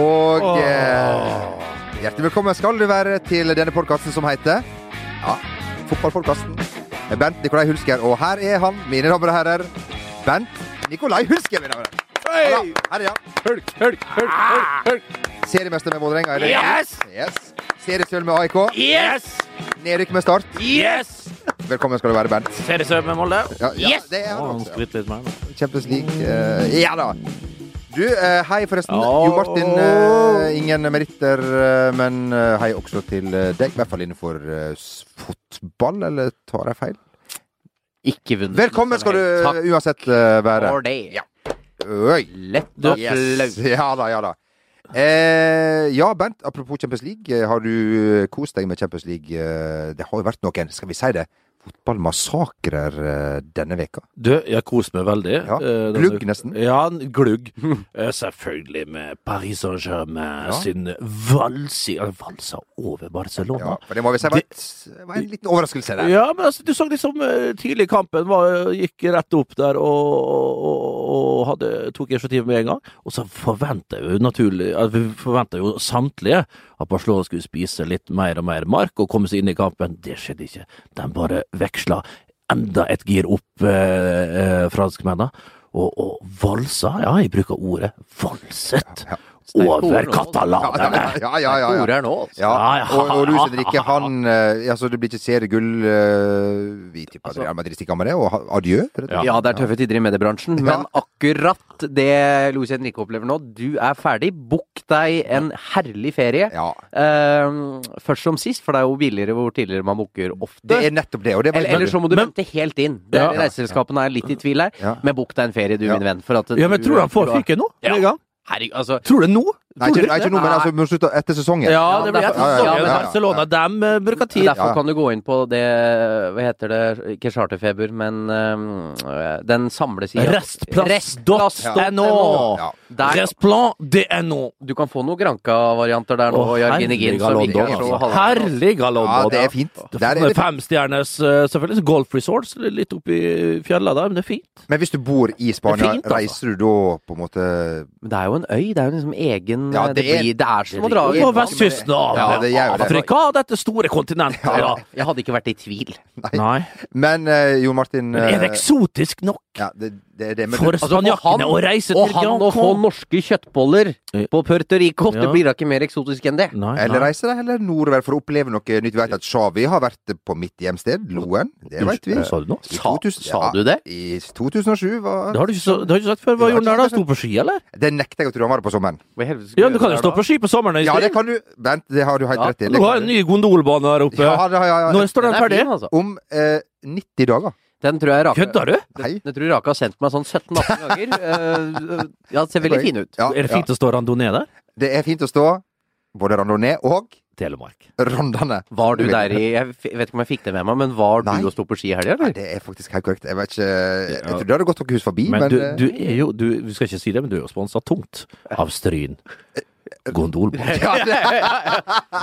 og eh, hjertelig velkommen skal du være til denne podkasten som heter Ja, Fotballpodkasten. Bent Nikolai Hulsker, og her er han, mine damer og herrer. Bent Nikolai Hulsker, mine damer herrer. Ja, her er han. Hulk, hulk, hulk, hulk, hulk. Seriemester med Vålerenga. Yes! yes. Seriesølv med AIK. Yes! Nedrykk med Start. Yes! Velkommen skal du være, Bent. Seriesølv med Molde. Ja, ja, Yes! det er han også. Champions League. eh, ja da. Du, eh, hei forresten. Oh. Jo Martin, eh, ingen meritter, eh, men hei også til deg. I hvert fall innenfor fotball, eller tar jeg feil? Ikke vunnet. Velkommen skal du Takk uansett være. for det. Ja. Oi. Lett og Yes. Ja da, ja da. Eh, ja, Bent, apropos Champions League. Har du kost deg med Champions League? Det har jo vært noen, skal vi si det, fotballmassakrer eh, denne veka. Du, jeg koser meg veldig. Ja, Eh, glugg nesten. Ja, glugg. Eh, Selvfølgelig med Paris Saint-Germain Ja. sin i, Valsa over Barcelona. Ja, for det må vi si var, et, var en liten overraskelse der. Ja, men altså, du så liksom tidlig i kampen var, gikk rett opp der og, og, og hadde, tok initiativ med en gang. Og så forventa jo naturlig at Vi forventa jo samtlige at Barcelona skulle spise litt mer og mer mark og komme seg inn i kampen. Det skjedde ikke. De bare veksla enda et gir opp, eh, eh, franskmennene. Og, og valsa, ja, jeg bruker ordet valset, Ja, ord over katalanerne. Ja, ja, ja. ja, ja. nå, altså. Ja, Ja, ja. og, og Luis Henrique, han altså Det blir ikke seriegull. uh, Vi tipper Altså- Real Madrid stikker med det, og adjø. Ja, det er tøffe tider i mediebransjen, men akkurat det Luis Henrique opplever nå, du er ferdig. Bukk deg en herlig ferie. Ja, Eh, først som sist, for det er jo billigere hvor tidligere man booker ofte. det er nettopp det. Og det eller, eller så må du vente helt inn. Ja. Reiseselskapene er litt i tvil her. Ja. Men bukk deg en ferie, du Ja. min venn. For at Ja, men du- tror du han får fyken nå? Ja. Herregud, altså Tror du nå? Nei, ikke, ikke nå, men altså mot slutten etter sesongen. Ja, det blir etter ja, ja, sesongen. ja, ja. Barcelona, dem eh, bruker tid. Derfor kan du gå inn på det Hva heter det? Ikke charterfeber, men øhm, den samlesida. Restplass.no. Ja. Der, Restplan.no. du kan få noen Granca-varianter der nå. Oh, i Arginegin, herliga er London. ja, det er fint. Der er det femstjerners eh, selvfølgelig. Golf resorts litt oppi fjella der, men det er fint. Men hvis du bor i Spania, fint, altså. reiser du da på en måte Men det er jo en øy. Det er jo liksom egen Ja, det, det er- blir, det er som å dra På vestkysten av Ja, det. Afrika, dette store kontinentet. Ja. Jeg hadde ikke vært i tvil. Nei. Men uh, Jo Martin Men er det eh, eksotisk nok ja, det, det det. Men for Altså, spanjakkene å reise Og han å få norske kjøttboller Ja. på Puerto Rico, det blir da ikke mer eksotisk enn det. Nei, eller nei. reise deg heller nordover for å oppleve noe nytt. Vi vet at Shawi har vært på mitt hjemsted, Loen. Det vet vi. Sa du noe? Sa, 2000 sa du det? I 2007 var Det har du ikke, så, det har du ikke sagt før. Hva gjorde han der da? Sto på ski, eller? Det nekter jeg å tro han var på sommeren. Ja, du kan jo stå på ski på sommeren. Ja, det kan du. Bent, det har du helt rett i. Du har en ny gondolbane her oppe. Ja, det har jeg. Når står den er ferdig? altså. Om eh, 90 dager. Den tror jeg Rake Kødder du? Nei. den tror Rake har sendt meg sånn 17-18 ganger. Uh, ja, det ser veldig fin ut. Ja, Er det fint å stå randonee der? Det er fint å stå. Både randonee og Telemark. rondane. Var du der i Jeg vet ikke om jeg fikk det med meg, men var Nei. du og sto på ski i helga, Nei, det er faktisk helt korrekt. Jeg vet ikke Jeg tror det hadde gått noe hus forbi, men, Men du, eh, du er jo du, Vi skal ikke si det, men du er jo sponsa tungt av Stryn. Gondolbane. ja,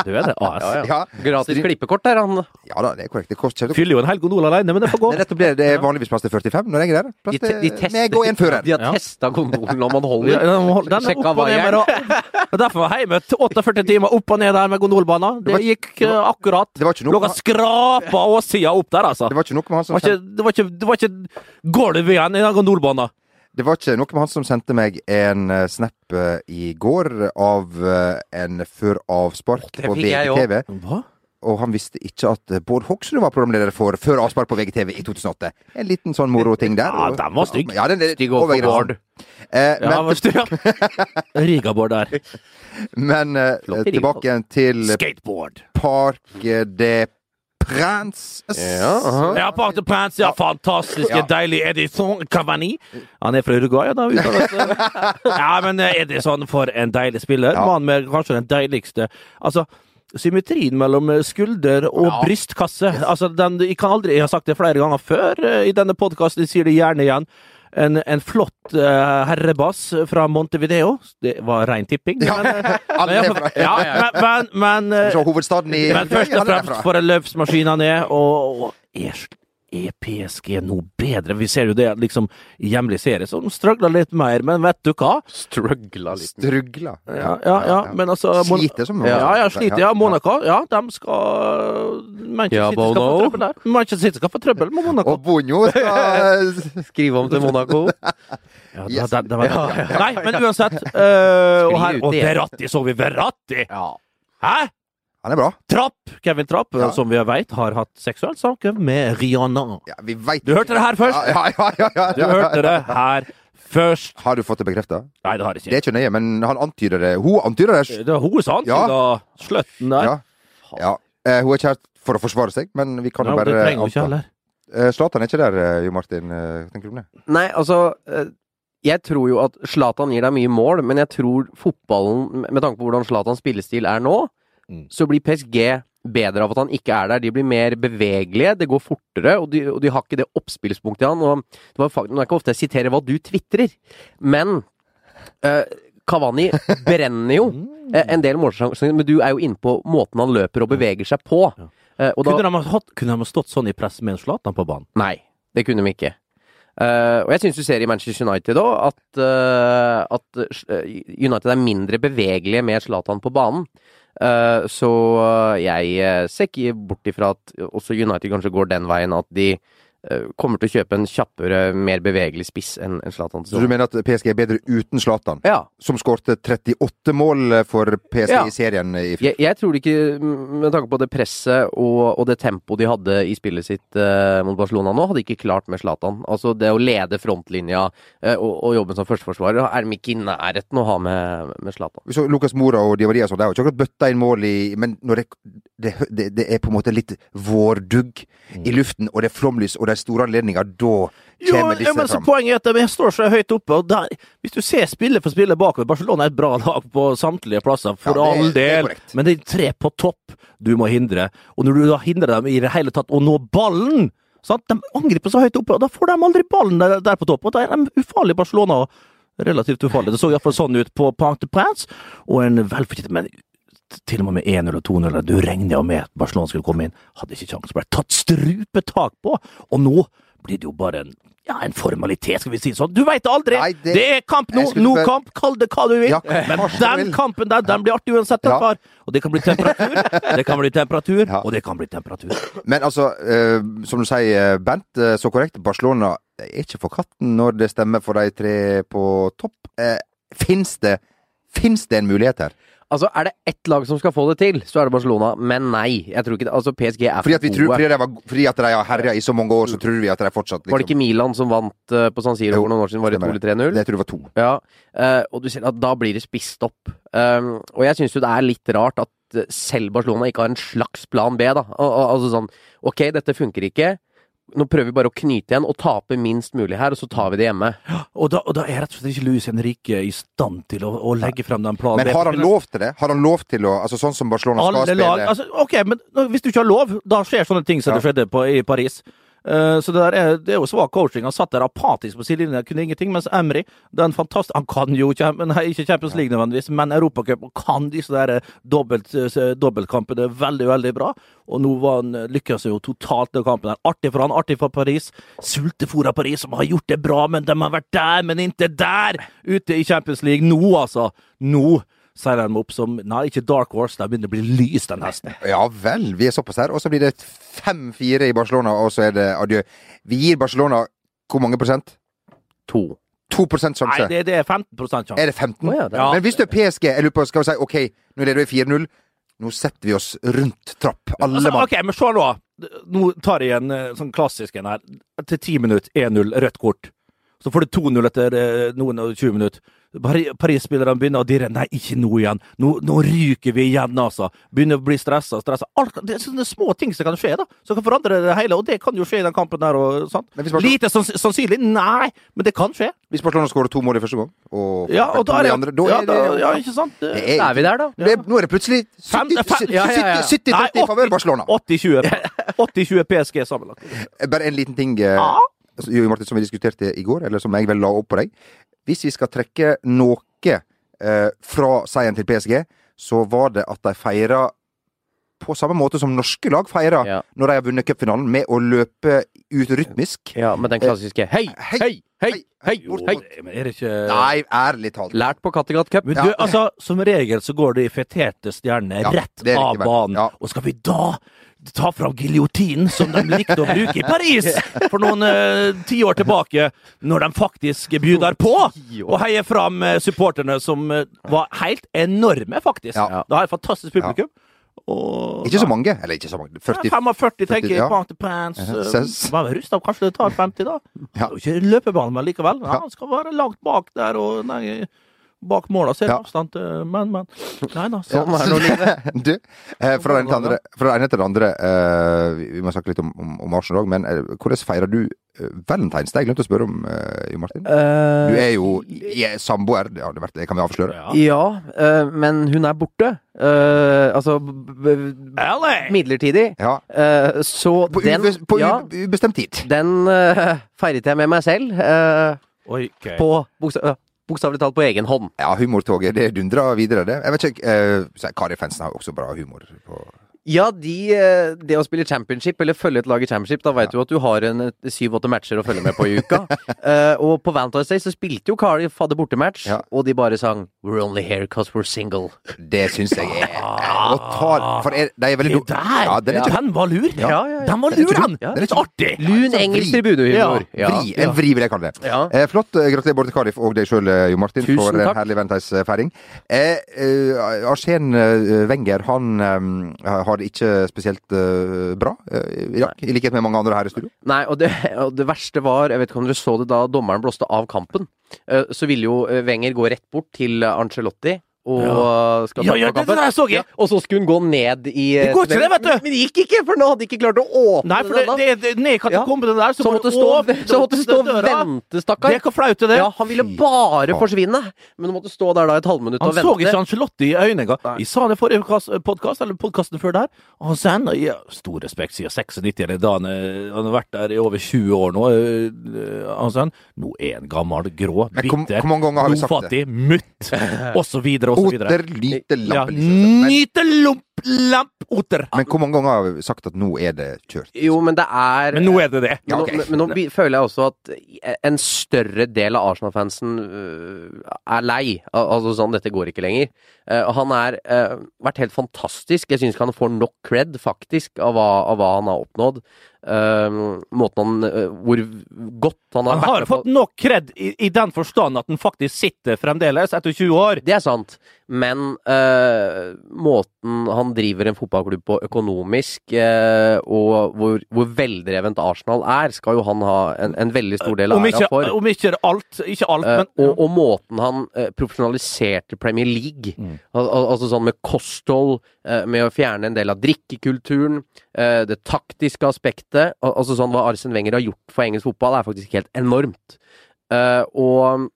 Du er det, AS. Ja. Gratis klippekort der, han. ja da, det er korrekt. Det koster Fyller jo en hel gondol alene, men det får gå. Det er nettopp det. Det er vanligvis plass til 45 når jeg er der. Plass De, te- de til tester, meg og en fører. De har Ja. testa gondolen om man Ja, holder. Den den er Sjekka opp og ned med vaieren. Derfor var hjemme 48 timer opp og ned der med gondolbanen. Det var- gikk eh, akkurat. Det var ikke Lå noe, og skrapa åssida opp der, altså. det var ikke noe med han Det som var ikke, det var ikke, det var ikke gulv igjen i den gondolbana. Det var ikke noe med han som sendte meg en eh, snap eh, i går av eh, en før-avspark Det på VGTV. Hva? Og han visste ikke at Bård Hoksrud var programleder for før-avspark på VGTV i 2008. En liten sånn moroting der. Ja, den var stygg. Ja, den er Stygg over Bård. Eh, Ja, men men styr, ja. Der. men eh, tilbake igjen til Skateboard. Park de Princes. Ja, aha. Ja, Park Pants, ja, fantastiske, Ja. deilig Edison Cavani. Han er fra Uruguay, da. Ja, men eh, Edison, for en deilig spiller. Ja. Mann med kanskje den deiligste Altså, symmetrien mellom skulder og Ja. brystkasse. Altså, den, jeg kan aldri Jeg har sagt det flere ganger før eh, i denne podkasten, jeg sier det gjerne igjen. En, en flott uh, herrebass fra Montevideo. Det var rein tipping. Ja, Men, eh, men, ja, men, men, men, hovedstaden i men først og fremst for en løpsmaskin han er, og, og er er PSG nå bedre? Vi ser jo det liksom i hjemlig serie, så de struggler litt mer, men vet du hva? Struggla litt. Strugla. Ja, ja, ja, men altså Mon- Sliter som Ja, ja, sliter. Ja, Monaco, ja, de skal Manchester Ja, City skal få trøbbel der. Manchester City skal få trøbbel med Monaco. Og Bonjo skal Skrive om til Monaco. Ja, det, det, det var, Ja, ja, Nei, men uansett. eh, og, her, og. Verratti, så vi Verratti! Ja. Hæ? Han er bra. Trapp! Kevin Trapp, Ja. som vi vet har hatt seksuelt samkvem med Rihanna. Ja, vi vet Du hørte det her først! Ja, ja, ja, ja, Du ja, ja. hørte det her først. Har du fått det bekrefta? Nei, det har jeg ikke. Det er ikke. nøye, men han antyder det. Hun antyder det. Det er hun som antyda slutten der. Ja. ja. Eh, hun er ikke her for å forsvare seg, men vi kan jo bare det trenger hun ikke heller. Eh, Zlatan er ikke der, eh, Jo Martin. eh, Tenker du det? Nei, altså Jeg tror jo at Zlatan gir deg mye mål, men jeg tror fotballen, med tanke på hvordan Zlatans spillestil er nå, Mm. så blir PSG bedre av at han ikke er der. De blir mer bevegelige, det går fortere, og de, og de har ikke det oppspillspunktet i han. Og det var faktisk, Nå er ikke ofte jeg siterer hva du tvitrer, men uh, Cavani brenner jo eh, en del målsjanser, men du er jo inne på måten han løper og beveger seg på. Ja. Eh, da, Kunne de, ha hatt, kunne de ha stått sånn i press med en Zlatan på banen? Nei, det kunne de ikke. Uh, og jeg syns du ser i Manchester United òg at, uh, at eh, United er mindre bevegelige med Zlatan på banen. Eh, så jeg eh, ser ikke bort ifra at også United kanskje går den veien at de eh, kommer til å kjøpe en kjappere, mer bevegelig spiss enn en Zlatan. Så du mener at PSG er bedre uten Zlatan? Ja. Som skårte 38 mål for PSG Ja. i serien i fjor. Jeg, jeg tror det ikke, mm, med tanke på det presset og, og det tempoet de hadde i spillet sitt eh, mot Barcelona nå, hadde de ikke klart med Zlatan. Altså det å lede frontlinja eh, og, og jobben som førsteforsvarer, er de ikke i nærheten å ha med, med Zlatan. Så Lucas Mora og Di Maria sånn, de har jo ikke akkurat bøtta inn mål i Men det, det, det, det er på en måte litt vårdugg i luften, og det er flomlys, og det store anledninger, da Jo, ja, men så. Poenget er at de står så høyt oppe. og der, Hvis du ser spiller for spiller bakover Barcelona er et bra lag på samtlige plasser, for Ja, det all det del. korrekt. men det er tre på topp du må hindre. Og når du da hindrer dem i det hele tatt å nå ballen sant? De angriper så høyt oppe, og da får de aldri ballen der, der på topp. Og da er de ufarlige Barcelona. Relativt ufarlig. Det så iallfall sånn ut på Parc de Prince, og en velfortjent Men til og med med 1-0 og 2-0, du regner jo med at Barcelona skulle komme inn, hadde ikke kjangs. Ble tatt strupetak på, og nå blir det jo bare en ja, en formalitet, skal vi si sånn. Du veit aldri! Nei, det... det- er kamp nå! No kamp! Kall det hva du vil! Ja, Men den kampen der, den blir artig uansett, Ja. far. Og det kan bli temperatur, det kan bli temperatur, Ja. og det kan bli temperatur. Men altså, eh, som du sier, Bent, eh, så korrekt. Barcelona er ikke for katten når det stemmer for de tre på topp. Eh, Fins det, Fins det en mulighet her? Altså, er det ett lag som skal få det til, så er det Barcelona, men nei. Jeg tror ikke det. Altså, PSG er Fordi for at, vi tror, fordi, de var, fordi at de har herja i så mange år, så tror vi at de fortsatt Var det ikke Milan som vant uh, på San Siro for noen år siden? Var det 2 eller 3-0? Det tror jeg var to. Ja, uh, og du ser at da blir det spist opp. Um, og jeg syns jo det er litt rart at eh, selv Barcelona ikke har en slags plan B, da. Al al altså sånn Ok, dette funker ikke. Nå prøver vi bare å knyte igjen og tape minst mulig her, og så tar vi det hjemme. Og da, og da er rett og slett ikke Luis Henrique i stand til å, å legge frem den planen. Men har han lov til det? Har han lov til å Altså sånn som Barcelona skal spille? altså, Ok, men hvis du ikke har lov, da skjer sånne ting som Ja. det skjedde på, i Paris. Eh, så det, er, det er jo svak coaching. Han satt der apatisk på sidelinja, kunne ingenting. Mens Emry, Han kan jo nei, ikke Champions League nødvendigvis, men Europacup, og kan disse der dobbelt, eh, dobbeltkampene veldig, veldig bra. Og nå var han eh, lykkes jo totalt den kampen. der. Artig for han, artig for Paris. Sultefòra Paris, som har gjort det bra, men de har vært der, men ikke der! Ute i Champions League. Nå, altså! Nå seiler de opp som Nei, ikke Dark Horse, de begynner å bli lys, den hesten. Ja vel, vi er såpass her. Og så blir det 5-4 i Barcelona, og så er det adjø. Vi gir Barcelona hvor mange prosent? To. 2 sjanse. Nei, det, det er 15 sjanse. Er det 15? Oh, ja, det er- Ja. Men hvis du er PSG, jeg lurer på, skal vi si OK, nå leder vi 4-0. Nå setter vi oss rundt trapp. Alle Altså, mann. ok, men se nå. Nå tar jeg en eh, sånn klassisk en her. Til 10 minutter, 1-0, rødt kort. Så får du 2-0 etter eh, noen og 20 minutter. Pari- Paris-spillerne begynner å dirre. Nei, ikke nå igjen. Nå, nå ryker vi igjen, altså. Begynner å bli stressa. stressa. Alt, det er sånne små ting som kan skje, da. Som kan forandre det hele. Og det kan jo skje i den kampen der. Og, sant? Lite sanns sannsynlig? Nei, men det kan skje. Hvis Barcelona skårer to mål i første gang, og, Ja, og da er andre, da ja, er det ja, ikke sant? det er, er vi der, da. det er, Nå er det plutselig 70 fem- ja, ja, ja. 70 Nei, 30 i favør Barcelona. 80-20 80-20 PSG sammenlagt. Bare en liten ting, eh, Ja. Jo Martin, som vi diskuterte i går, eller som jeg vel la opp på deg. Hvis vi skal trekke noe eh, fra seieren til PSG, så var det at de feira på samme måte som norske lag feirer Ja. når de har vunnet cupfinalen, med å løpe ut rytmisk. Ja, med den klassiske hei, Hei, hei, hei, hei, bort, hei. Men er det ikke Nei, ærlig talt. Lært på Kattegat Cup. Men Ja. du, altså, som regel så går de feterte stjernene Ja, rett av banen. ja. Og skal vi da ta fram giljotinen, som de likte å bruke i Paris for noen uh, tiår tilbake, når de faktisk bjuder på og heier fram eh, supporterne, som uh, var helt enorme, faktisk. Ja. Da har jeg fantastisk publikum. Og Ikke så mange. Eller ikke så mange. 40 Ja, 45, tenker jeg. ja. Pants. Ja, Uh, ses. Var vel rusta, kanskje det tar 50, da. Ja. Løpebane, men likevel. Ja. han skal være langt bak der, og nei, bak måla ser Ja. avstand til Men, men. Nei da. Sånn er nå livet. Du, eh, fra, det ene til det andre, fra det ene til det andre eh, vi, vi må snakke litt om, om, om Arsenal òg, men eh, hvordan feirer du eh, Valentine's Day? Jeg glemte å spørre om, eh, Jo Martin. Eh, Du er jo er samboer, det, det, kan vi avsløre. Ja. Ja, eh, men hun er borte. Eh, altså b b LA! midlertidig. Ja. Eh, så På, den ube, på ja, ubestemt tid. Den uh, feiret jeg med meg selv. eh, Oi, okay. på buksa... ja, bokstavelig talt på egen hånd. Ja, humortoget, det dundrer videre, det. Jeg vet ikke, eh, Kari Fensen har også bra humor. På. Ja, de, eh, det å spille championship, eller følge et lag i championship, da veit du at du har en syv-åtte matcher å følge med på i uka. uh, og på Valentine's Day så spilte jo Carly hadde bortematch, Ja. og de bare sang 'We're only here cause we're single'. Det syns jeg er å For er, de er veldig Det der! Ja, den er ikke Den var lur! Ja, ja, ja. Den var lur, den! Den er litt artig! Lun sånn engelsk tribunehumor. Ja. Vri. En vri, vil jeg kalle det. Ja. Eh, flott. eh, Gratulerer både til Cardiff og deg sjøl, Jo Martin, Tusen for en takk. herlig Valentine's-feiring. Eh, uh, Arsen Wenger han um, har det ikke spesielt eh, bra eh, i dag, i likhet med mange andre her i studio. Nei, og det, og det verste var, jeg vet ikke om dere så det da dommeren blåste av kampen, eh, så ville jo Wenger gå rett bort til eh, Ancelotti ja. skal Ja, ta ja, det det der så jeg! Ja, og så skulle hun gå ned i eh, Det går ikke det, vet du! Men, men det gikk ikke, for nå hadde de ikke klart å åpne Nei, for det, det, det ned i katakombene der, så, Så måtte stå, åpne så måtte stå og vente, vente, Det er ikke flaut, det. Ja, han ville bare forsvinne, men hun måtte stå der da et halvminutt Han og så vente. ikke Angelotti i øynene engang. Vi sa det i forrige podkast, eller podkasten før der. Og han sa ja, stor respekt, siden 96 eller da han, eh, han har vært der i over 20 år nå. eh, Han sa nå er han gammel, grå, bitter, det? blodfattig, mutt, og så videre og så videre. Oter, lyte, Ja, Nytelomp, lamp, oter. men hvor mange ganger har vi sagt at nå er det kjørt? Jo, men det er Men nå er det det. Men, Ja, okay. nå, men nå føler jeg også at en større del av Arsenal-fansen uh, er lei. Altså sånn, dette går ikke lenger. Uh, han har uh, vært helt fantastisk. Jeg syns ikke han får nok cred, faktisk, av hva, av hva han har oppnådd. Uh, måten han uh, Hvor godt han har Han vært har fått på nok kred i, i den forstand at han faktisk sitter fremdeles, etter 20 år. Det er sant, men uh, måten han driver en fotballklubb på økonomisk, eh, og hvor, hvor veldrevent Arsenal er, skal jo han ha en, en veldig stor del av æra ikke, for. om ikke alt, ikke alt, Eh, men og, og måten han eh, profesjonaliserte Premier League Mm. Al al altså sånn med kosthold, med å fjerne en del av drikkekulturen, eh, det taktiske aspektet al Altså sånn hva Arsen Wenger har gjort for engelsk fotball, er faktisk helt enormt. Eh, og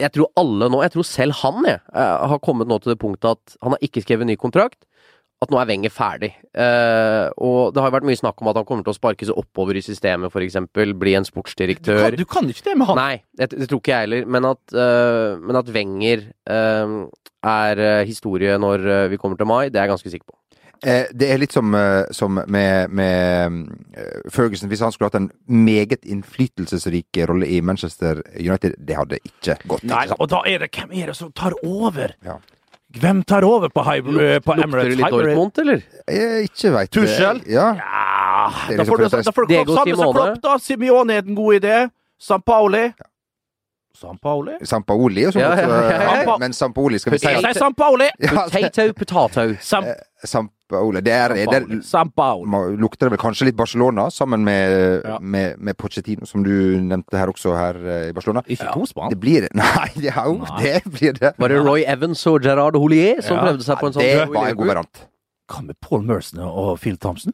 jeg tror alle nå, jeg tror selv han, jeg, eh, har kommet nå til det punktet at han har ikke skrevet ny kontrakt. At nå er Wenger ferdig. Eh, og det har vært mye snakk om at han kommer til å sparke seg oppover i systemet, f.eks. Bli en du sportsdirektør. kan, du kan ikke det med han. Nei, det, det tror ikke jeg heller. Men at, øh, men at Wenger øh, er øh, historie når øh, vi kommer til mai, det er jeg ganske sikker på. Eh, det er litt som, eh, som med, med eh, Ferguson. Hvis han skulle hatt en meget innflytelsesrik rolle i Manchester United, det hadde ikke gått. Nei, ikke og da er det hvem er det som tar over? Ja. Hvem tar over på, Hy- Lukt, på Lukter Emirates? det litt Dortmund, eller? Jeg ikke veit Tuchel? Ja. Ja, Det er da liksom får du, for- da får du Klopp samme som Klopp, da. Simeone er en god idé. Sampaoli. Sampaoli? Sampaoli og sånt. Ja, ja, ja, ja, ja. Men Sampaoli, skal vi si at Sampaoli! Potato, potato. Sam, Det er, det er Sampaoli. lukter det vel kanskje litt Barcelona, sammen med, Ja. med, med Pochettino, som du nevnte her også, her eh, i Barcelona. Ikke tospann. Det blir Nei, det, er jo, Nei. det blir det. Var det Roy Evans og Gerard Holier som Ja. prøvde seg på en sånn Det var en god variant. Hva med Paul Merson og Phil Thompson?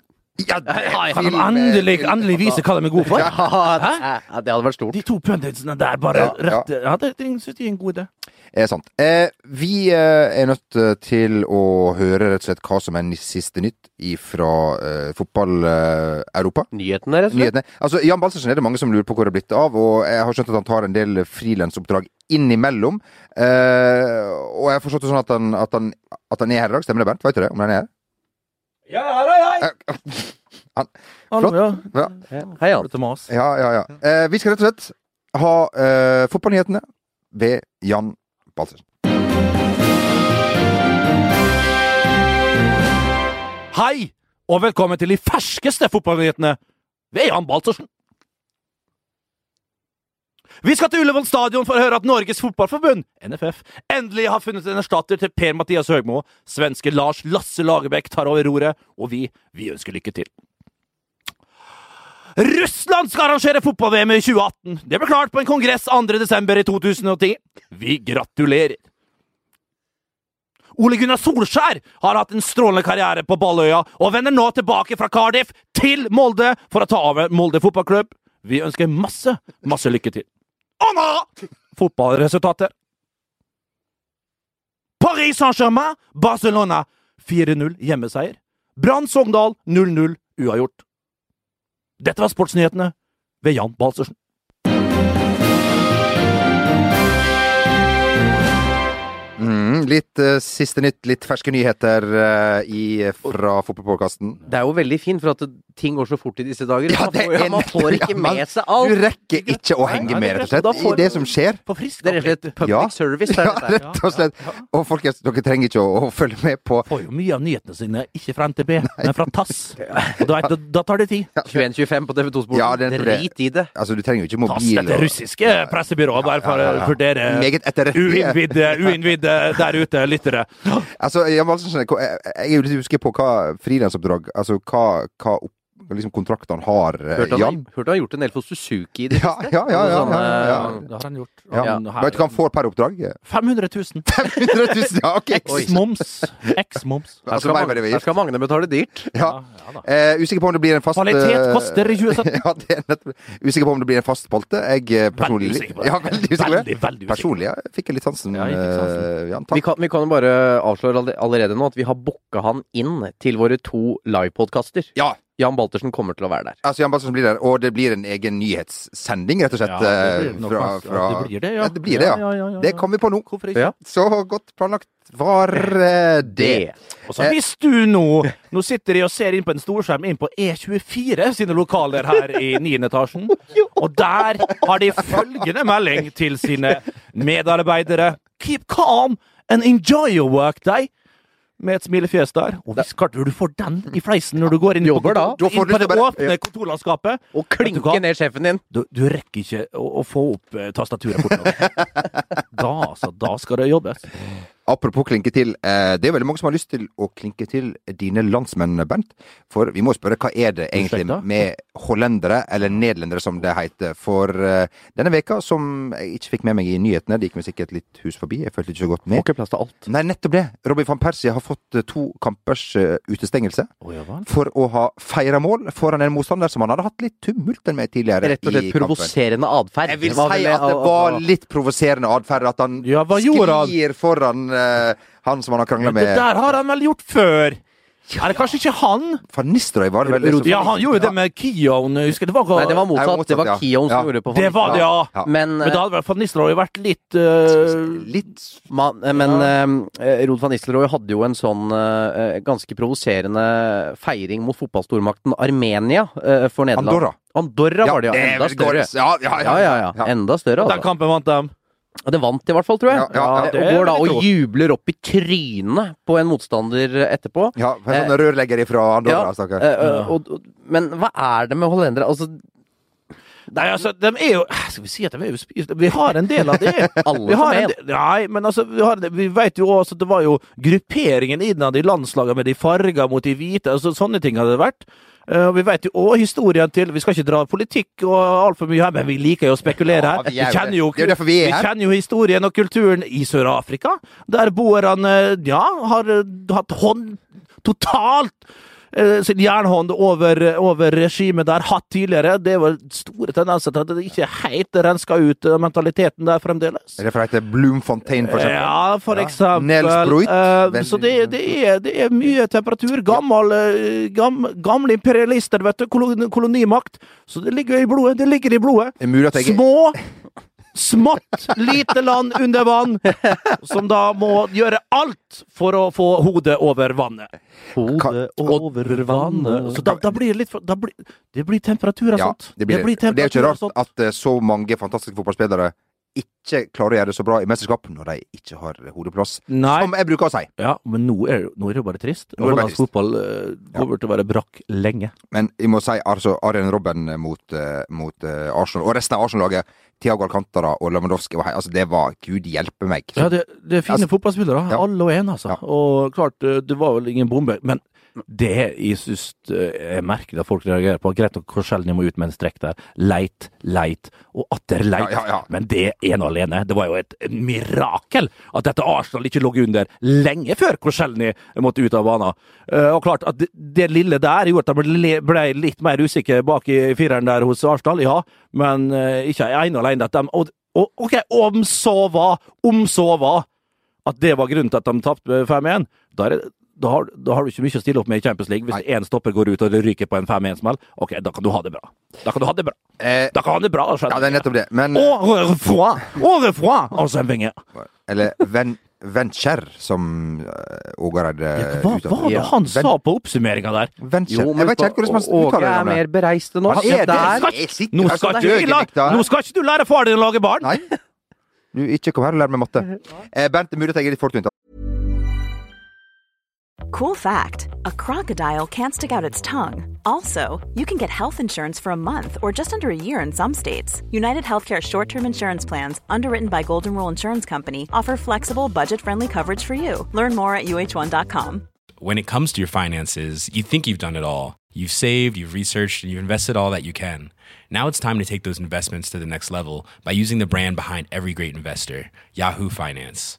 Ja, det Kan de endelig, endelig vise hva de er gode for? Ja, ja, det hadde vært stort. De to punditsene der, bare Ja, ja. rett Ja, det, det jeg er en god idé. Er sant. Eh, vi eh, er nødt eh, til å høre rett og slett hva som er siste nytt fra eh, fotball-Europa. Nyhetene, rett og slett. Nyhetene. Altså, Jan Balsersen er det mange som lurer på hvor det er blitt av, og jeg har skjønt at han tar en del frilansoppdrag innimellom. Eh, og jeg har forstått det sånn at han, at, han, at han er her i dag, stemmer det, Bernt? Vet du det? Om han er her? Ja, hei, hei! Han- Hallo, flott. ja. Ja, Hei, Jan. Thomas. ja, ja. ja. Eh, vi skal rett og slett ha eh, fotballnyhetene ved Jan Balsersen. Hei, og velkommen til de ferskeste fotballnyhetene ved Jan Baltersen. Vi skal til Ullevål stadion for å høre at Norges Fotballforbund, NFF, endelig har funnet en erstatter til Per-Mathias Høgmo. Svenske Lars Lasse Lagerbäck tar over roret, og vi, vi ønsker lykke til. Russland skal arrangere fotball-VM i 2018. Det ble klart på en kongress 2. desember i 2010. Vi gratulerer. Ole Gunnar Solskjær har hatt en strålende karriere på Balløya og vender nå tilbake fra Cardiff til Molde for å ta over Molde fotballklubb. Vi ønsker masse, masse lykke til. Og nå fotballresultater. Paris Saint-Germain, Barcelona 4-0 hjemmeseier. Brann Sogndal 0-0 uavgjort. Dette var sportsnyhetene ved Jan Balsersen. Mm, litt uh, siste nytt, litt ferske nyheter uh, i, fra fotballpodkasten. Det er jo veldig fint, for at ting går så fort i disse dager. Ja, man, får, ja, man får ikke med seg alt. Du rekker ikke å henge med, rett og slett, i det som skjer. På frisk Det er rett og slett public Ja. service. Ja, dette. rett og slett. Og folkens, dere trenger ikke å, å følge med på får jo mye av nyhetene sine ikke fra NTB, men fra TASS. Og da, da, da tar det tid. 21.25 på TV2-sporten Ja, er. Drit i det. Altså, du trenger jo ikke TASS, mobil dette og russiske pressebyrået, bare for å vurdere Meget uinnvidde, uinnvidde der ute lyttere. Altså, jeg jeg er jo litt usikker på hva frilansoppdrag Altså hva, hva opp, liksom kontraktene har, eh, Hørte han, Jan. hørte han har gjort en del for Suzuki i det Ja, siste? ja, ja, ja, ja, ja. Det har han gjort. Ja. Vet du hva han får per oppdrag? 500 000. 500 000! Ja, ok! Eks-moms. Eks-moms. Her Altså, her skal Magne betale dyrt. Ja. ja. Eh, usikker på om det blir en fast Kvalitet eh, koster i 2017. ja, det er Usikker på om det blir en fast spalte. Jeg eh, personlig Veldig usikker på det. Ja, veldig usikker. Veldig, veldig usikker. Personlig jeg fikk jeg litt sansen. Ja, jeg fikk sansen. Jan, Vi kan, vi kan jo bare avsløre allerede nå at vi har booka han inn til våre to livepodkaster. Ja, Jan Baltersen kommer til å være der. altså Jan Baltersen blir der, og det blir en egen nyhetssending, rett og slett. Ja, det eh, blir fra, fra, ja, det blir det, ja. det blir det, ja. Ja, ja, ja, ja, Det kom vi på nå. Hvorfor ikke? Ja. Så godt planlagt var eh, det. Det. Og så hvis du nå Nå sitter de og ser inn på en storskjerm inn på E24 sine lokaler her i 9. etasjen. Og der har de følgende melding til sine medarbeidere. Keep calm and enjoy your workday. Med et smilefjes der. Og hvis klart du får den i fleisen når du går inn, Jobber da. Da inn på det bare- åpne kontorlandskapet. Og klinker klinke ned sjefen din. Du, du rekker ikke å, å få opp eh, tastaturet fort nok. Da, altså. Da skal det jobbes. Apropos klinke til. Eh, det er veldig mange som har lyst til å klinke til dine landsmenn, Bernt. For vi må spørre, hva er det egentlig med hollendere, eller nederlendere som det heter? For eh, denne veka, som jeg ikke fikk med meg i nyhetene, det gikk meg sikkert litt hus forbi, jeg følte ikke så godt Får med. ikke plass til alt. Nei, nettopp det. Robin van Persie har fått eh, to kampers utestengelse for å ha feira mål foran en motstander som han hadde hatt litt tumulter med tidligere Rett og slett i kampen. provoserende atferd. Jeg vil si at det var litt provoserende atferd. At han Ja, sklir foran han som han har krangla Men det der har han vel gjort før? Er det kanskje ikke han? Van Nistelrooy var det vel? det Ja, han gjorde det med Kion. Husker det var, Nei, det var motsatt. motsatt, Det var ja. Kion som Ja. gjorde det på Det var det, ja. Ja. Men, Men da hadde vel Van Nistelrooy vært litt uh, Litt man, men uh, Rod van Nistelrooy hadde jo en sånn uh, ganske provoserende feiring mot fotballstormakten Armenia eh, for Nederland. Andorra. Andorra var det, ja. Enda større. Ja, ja, Ja, ja, ja. Enda større, Den altså. kampen vant dem. Det vant i hvert fall, tror jeg. Ja, ja, ja. Eh, og går da og jubler opp i trynet på en motstander etterpå. Ja, en sånn rørlegger ifra Andorra, Ja, stakkar. Eh, eh, og, men hva er det med hollendere? Altså, Nei, altså, de er jo Skal vi si at de er jo spist Vi har en del av det. Alle Vi har som en en. del, nei, men altså, vi, har, vi vet jo også at det var jo grupperingen innad i landslaget med de farga mot de hvite. altså Sånne ting hadde det vært. Eh, Og vi vet jo òg historien til Vi skal ikke dra politikk og altfor mye her, men vi liker jo å spekulere Ja, her. vi er jo kjenner det. jo, Det er vi er kjenner jo historien og kulturen i Sør-Afrika. Der boerne ja, har eh, hatt hånd totalt eh, sin jernhånd over, over regimet der hatt tidligere. Det var store tendenser til at det ikke helt renska ut eh, mentaliteten der fremdeles. Er det etter hete Bloemfontein, for eksempel? Ja, for eksempel. Ja. Bruit. Eh, så det, det, er, det er mye temperatur. Gammel, eh, gam, gamle imperialister, vet du. Koloni, kolonimakt. Så det ligger i blodet. Det ligger i blodet. Små smått lite land under vann, som da må gjøre alt for å få hodet over vannet. Hodet over vannet Så da, da blir det litt for, da blir, Det blir temperatur og Ja, sånt. det, blir, det, er jo ikke rart at eh, så mange fantastiske fotballspillere ikke klarer å gjøre det så bra i mesterskap når de ikke har hodeplass. Nei. Som jeg bruker å si. Ja, men nå er, nå er det jo bare trist. Hollandsk fotball eh, kommer til å være brakk lenge. Men jeg må si altså Arjen Robben mot, eh, mot uh, Arsenal, og resten av Arsenal-laget, Thiago Alcantara og Lewandowski, var altså, det var Gud hjelpe meg. Ja, det, det er fine Altså, fotballspillere, ja. alle og en, altså. Ja. Og klart, det var vel ingen bombe, men det jeg syns er merkelig at folk reagerer på Greit nok Korselny må ut med en strekk der. Leit, leit og atter leit. Ja, ja, ja. Men det ene alene, det var jo et mirakel at dette Arsenal ikke lå under lenge før Korselny måtte ut av banen. Eh, Og klart at det, lille der gjorde at de ble, ble litt mer usikre bak i fireren der hos Arsenal, ja. Men eh, ikke ene alene. At de, og, og, ok, om så hva, om så hva, at det var grunnen til at de tapte 5-1, da, er det- da, har, da har du ikke mye å stille opp med i Champions League. Hvis én stopper går ut og ryker på en 5-1-smell, ok, da kan du ha det bra. Da kan du ha det bra. Eh, Da kan du ha det bra, ja, det er nettopp det. Men Au revoir! Au revoir! Wenger. Eller Ven, Venture, som uh, Ågareid Ja, hva var det Ja. han sa på oppsummeringa der? Venture. Jo, jeg vet ikke hvordan man uttaler er Åge er mer bereist enn oss. Er det. Sitter Nå du nå skal ikke du lære far din å lage barn! Nei. Du, ikke kom her og lær meg matte. Eh, Bernt, det er mulig at jeg er litt fortunt. Cool fact a crocodile can't stick out its tongue. Also, you can get health insurance for a month or just under a year in some states. United Healthcare short term insurance plans, underwritten by Golden Rule Insurance Company, offer flexible, budget friendly coverage for you. Learn more at uh1.com. when it comes to your finances, you think you've done it all. You've saved, you've researched, and you've invested all that you can. Now it's time to take those investments to the next level by using the brand behind every great investor, Yahoo Finance.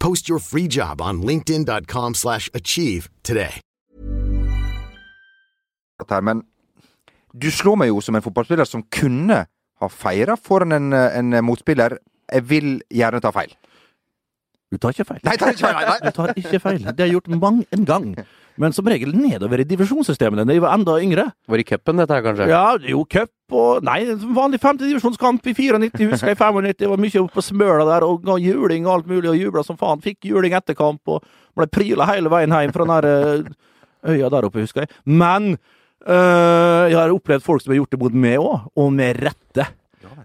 Post your free job on linkedin.com/achieve slash achieve today. men du slår meg jo som en fotballspiller som kunne ha feira foran en, en motspiller. Jeg vil gjerne ta feil. Du tar ikke feil. Nei, tar ikke feil, nei, nei. Du tar ikke feil. Det har jeg gjort mang en gang. Men som regel nedover i divisjonssystemene da jeg var enda yngre. Var i cupen, dette her, kanskje? Ja, jo, cup og Nei, vanlig femtedivisjonskamp i 94, husker jeg. 95. Det var mye oppe på Smøla der, og ga juling og alt mulig, og jubla som faen. Fikk juling etter kamp, og ble pryla hele veien hjem fra den der eh, øya der oppe, husker jeg. Men øh, jeg har opplevd folk som har gjort det mot meg òg, og med rette.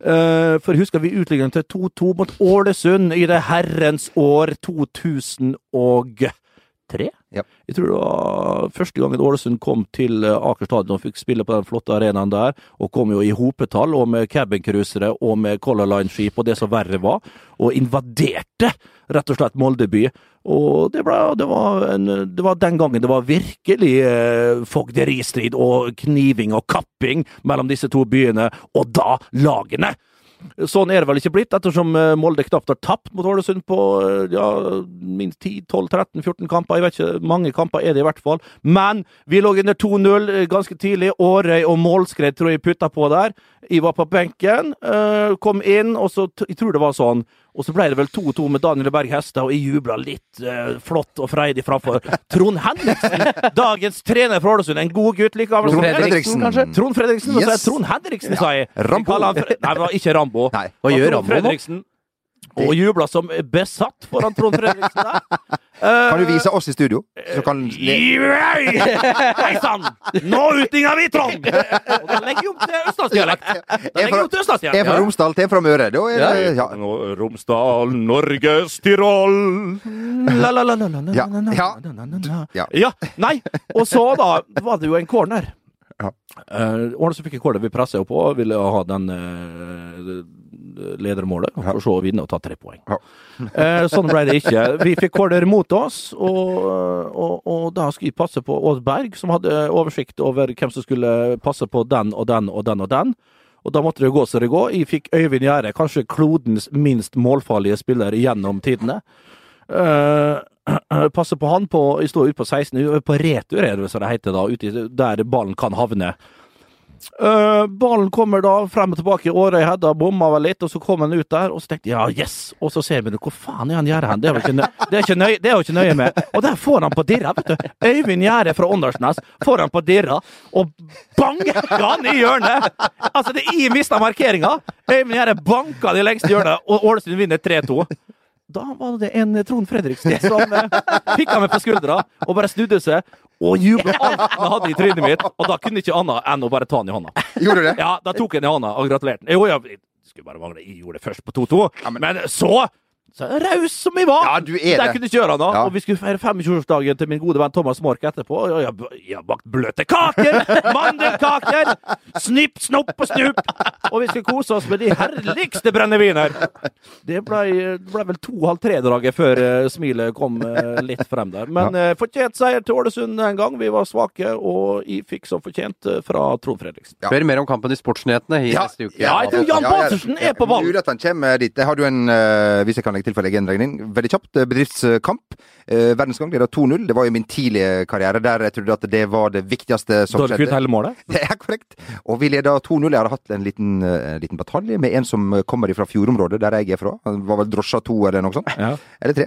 Uh, for husker vi utligningen til 2-2 mot Ålesund i det herrens år 2003? Ja. Jeg tror det var første gangen Ålesund kom til eh, Aker stadion og fikk spille på den flotte arenaen der, og kom jo i hopetall, og med cabincruisere og med Color Line-skip og det som verre var, og invaderte rett og slett Molde by. Og det, ble, det, var en, det var den gangen det var virkelig eh, fogderistrid og kniving og kapping mellom disse to byene, og da lagene! Sånn er det vel ikke blitt, ettersom eh, Molde knapt har tapt mot Ålesund på eh, ja, minst 10-12-13-14 kamper. Jeg vet ikke, mange kamper er det i hvert fall. Men vi lå under 2-0 eh, ganske tidlig. Årøy og Målskred tror jeg putta på der. Jeg var på benken, kom inn, og så jeg tror det var sånn Og så ble det vel 2-2 med Daniel Berg Hestad, og jeg jubla litt eh, flott og freidig framfor Trond Henriksen. Dagens trener for Ålesund. En god gutt likevel. Trond Fredriksen. kanskje? Trond Fredriksen. Og så er Yes. Trond Henriksen, sa jeg. Rambo. Jeg Nei, det var ikke Rambo. Nei. Hva gjør Rambo nå? Og jubla som besatt foran Trond Fredriksen der. Kan du vise oss i studio? Så kan Hei sann! Nå utligner vi Trond! Og da legger vi om til østlandsdialekt. Da legger jeg om til En fra. Romsdal til en fra Møre. Da er det ja. Romsdal, Norges Tyrol la, la, la, la, la, la, Ja, ja. Nei, og så da var det jo en corner. Ja. Uh, Ålesund fikk jeg corner vi pressa jo på, ville ha den uh, ledermålet. For så å vinne og ta tre poeng. Eh, sånn ble det ikke. Vi fikk corner mot oss, og, og, og da skulle vi passe på Odd Berg, som hadde oversikt over hvem som skulle passe på den og den og den og den. Og da måtte det gå som det går. Jeg fikk Øyvind Gjerde, kanskje klodens minst målfarlige spiller gjennom tidene. Eh, passe på han på Jeg står ute på 16, på retur er det som det heter da, ute der ballen kan havne. Eh, ballen kommer da frem og tilbake. Årøy Hedda bomma vel litt, og så kom han ut der. Og så tenkte jeg ja, yes! Og så ser vi hvor faen er han Gjerde hen? Det er jo ikke, ikke, nøye, ikke nøye med. Og der får han på dirra, vet du. Øyvind Gjerde fra Åndalsnes får han på dirra, og banker han i hjørnet! Altså, det er i mista markeringa. Øyvind Gjerde banka det lengste hjørnet, og Ålesund vinner 3-2. Da var det en Trond Fredriksen som eh, pikka meg på skuldra og bare snudde seg og jubla alt han hadde i trynet mitt. Og da kunne ikke annet enn å bare ta han i hånda. Gjorde du det? Ja, da tok jeg den i hånda og gratulerte. Jo, jeg skulle bare mangle. Jeg gjorde det først på 2-2. men... så så raus som jeg var! Ja, du er det. kunne ikke gjøre noe. Ja. Og vi skulle feire 25-årsdagen til min gode venn Thomas Mork etterpå. Og jeg har bakt bløte kaker! Mandelkaker! Snipp, snopp og snup! Og vi skulle kose oss med de herligste brenneviner. Det ble, ble vel to-halv tre-draget før eh, smilet kom eh, litt frem der. Men eh, fortjent seier til Ålesund en gang. Vi var svake, og jeg fikk som fortjent fra Trond Fredriksen. Ja. Hør mer om kampen i Sportsnyhetene i neste uke. Ja, jeg tror Jan Balsersen er på ballen. Mulig at han kommer dit. Jeg har jo en, hvis jeg kan legge til for egen regning, veldig kjapt bedriftskamp. Verdensgang leda 2-0. Det var jo min tidlige karriere der jeg trodde at det var det viktigste som Da hadde du hele målet? Det er korrekt. Og vi leda 2-0. Jeg hadde hatt en liten, eh, liten batalje med en som kommer fra fjordområdet, der jeg er fra. Han var vel drosja 2 eller noe sånt. Ja. Eller 3.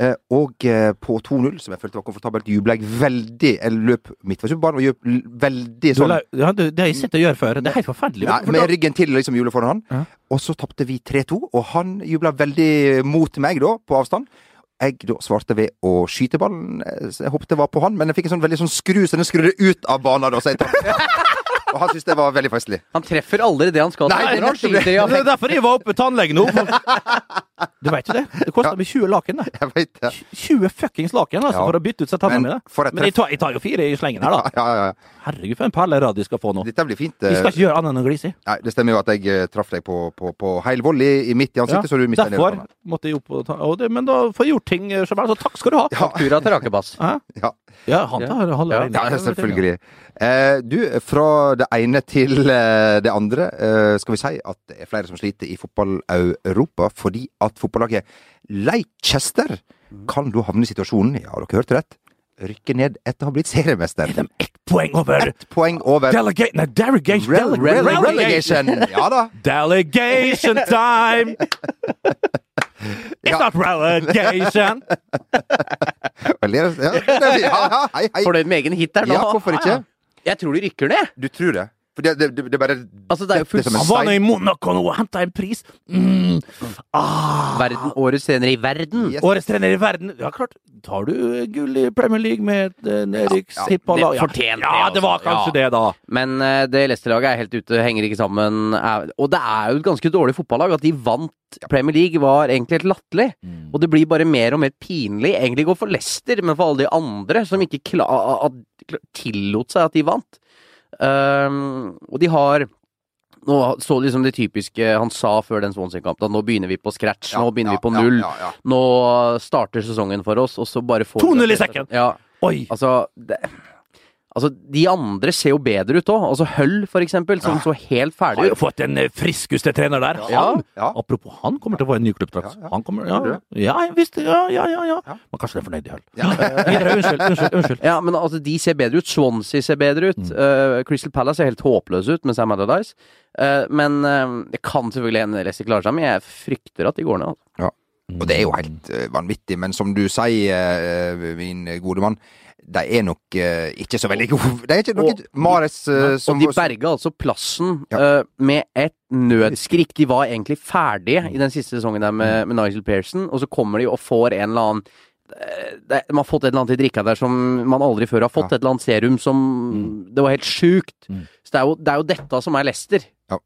Eh, og eh, på 2-0, som jeg følte var komfortabelt, jubla jeg veldig. Jeg løp midtveisbanen og gjør veldig sånn Du, ja, du, det har jeg sett deg gjøre før. Det er helt forferdelig. Nei, med ryggen til liksom hjulet foran han. Ja. Og så tapte vi 3-2, og han jubla veldig mot meg da, på avstand. Jeg da svarte ved å skyte ballen. Eh, Jeg håpet det var på han, men jeg fikk en sånn veldig sånn skru, så den skrudde ut av banen. da, så jeg. Og han syntes det var veldig festlig. Han treffer aldri det han skal. Nei, han nettopp det. Det er derfor jeg var oppe i tannlegen nå. Du veit jo det? Det kosta meg 20 laken. Jeg vet det. 20 fuckings laken altså, Ja. for å bytte ut seg tennene Men mine. Men jeg tar, jeg tar jo fire i slengen her, da. Ja, ja, ja. Herregud, for en perlerad de skal få nå. Dette blir fint. Vi skal eh. ikke gjøre annet enn å glise. Nei, det stemmer jo at jeg eh, traff deg på, på, på heil vold i, i midt i Ja, ansiktet, så du mista derfor måtte jeg opp og ta og det, Men da får jeg gjort ting som er så takk skal du ha. Faktura til Rakebass. Ja. Ja, han tar halve Ja. Ja, selvfølgelig. Eh, du, fra det ene til eh, det andre, eh, skal vi si at det er flere som sliter i fotball-Europa fordi at fotballaget Leicester kan da havne i situasjonen, ja, dere hørte rett, rykke ned etter å ha blitt seriemester. Er de ett poeng over Ett poeng over Delegate... Nei, derogation. Rel dele- rel relegation. relegation. Ja da. Delegation time! It's Ja. not relegation! Ja, ja, ja, hei, hei. Fornøyd med egen hit der nå? Ja, hvorfor ikke? Jeg tror de rykker ned. Du tror det? For det, det, det, det bare Altså, det er jo Det er Han var nå i Monaco nå og henta en pris. Mm. Ah. Verden, årets trener i verden. Yes. Årets trener i verden. Ja, klart. Tar du gull i Premier League med et det lag? Ja, fortjente ja, det det var kanskje ja. det, da. Men uh, det Leicester-laget er helt ute, henger ikke sammen. Er, og det er jo et ganske dårlig fotballag. At de vant Premier League var egentlig helt latterlig. Mm. Og det blir bare mer og mer pinlig. Egentlig går for Leicester, men for alle de andre som ikke klar, at- tillot seg at de vant. Um, og de har nå så liksom det typiske han sa før den Swansea-kampen, at nå begynner vi på scratch. Ja, nå begynner ja, vi på null. ja. Nå starter sesongen for oss, og så bare får 2-0 i sekken! Ja, Oi! Altså, det, Altså, de andre ser jo bedre ut òg. Altså Hull, for eksempel, som så helt ferdig ut. Har jo fått en eh, friskeste trener der. Ja, Han, ja. apropos, han kommer til å få en ny klubbdrakt. Ja, ja. Han kommer, ja, ja, visst, ja, ja, ja, ja. Ja. Men kanskje det er fornøyd i Hull. Unnskyld, unnskyld, unnskyld. Ja, men altså, de ser bedre ut. Swansea ser bedre ut. Eh, Crystal Palace ser helt håpløs ut med Sam Allardyce. Uh, men uh, det kan selvfølgelig en Leicester klare seg, men jeg frykter at de går ned. Altså. Ja. Og det er jo helt vanvittig, men som du sier, min gode mann, de er nok uh, ikke så veldig gode. Det er ikke noe Og- Mares eh, som Og de berga altså plassen Ja. uh, med et nødskrik. De var egentlig ferdige i den siste sesongen der med, med Nigel Pearson, og så kommer de og får en eller annen det, man har fått et eller annet i drikka der som man aldri før har fått. Ja. Et eller annet serum som Det var helt sjukt. Mm. Så det er, jo, det er jo dette som er Lester. Ja,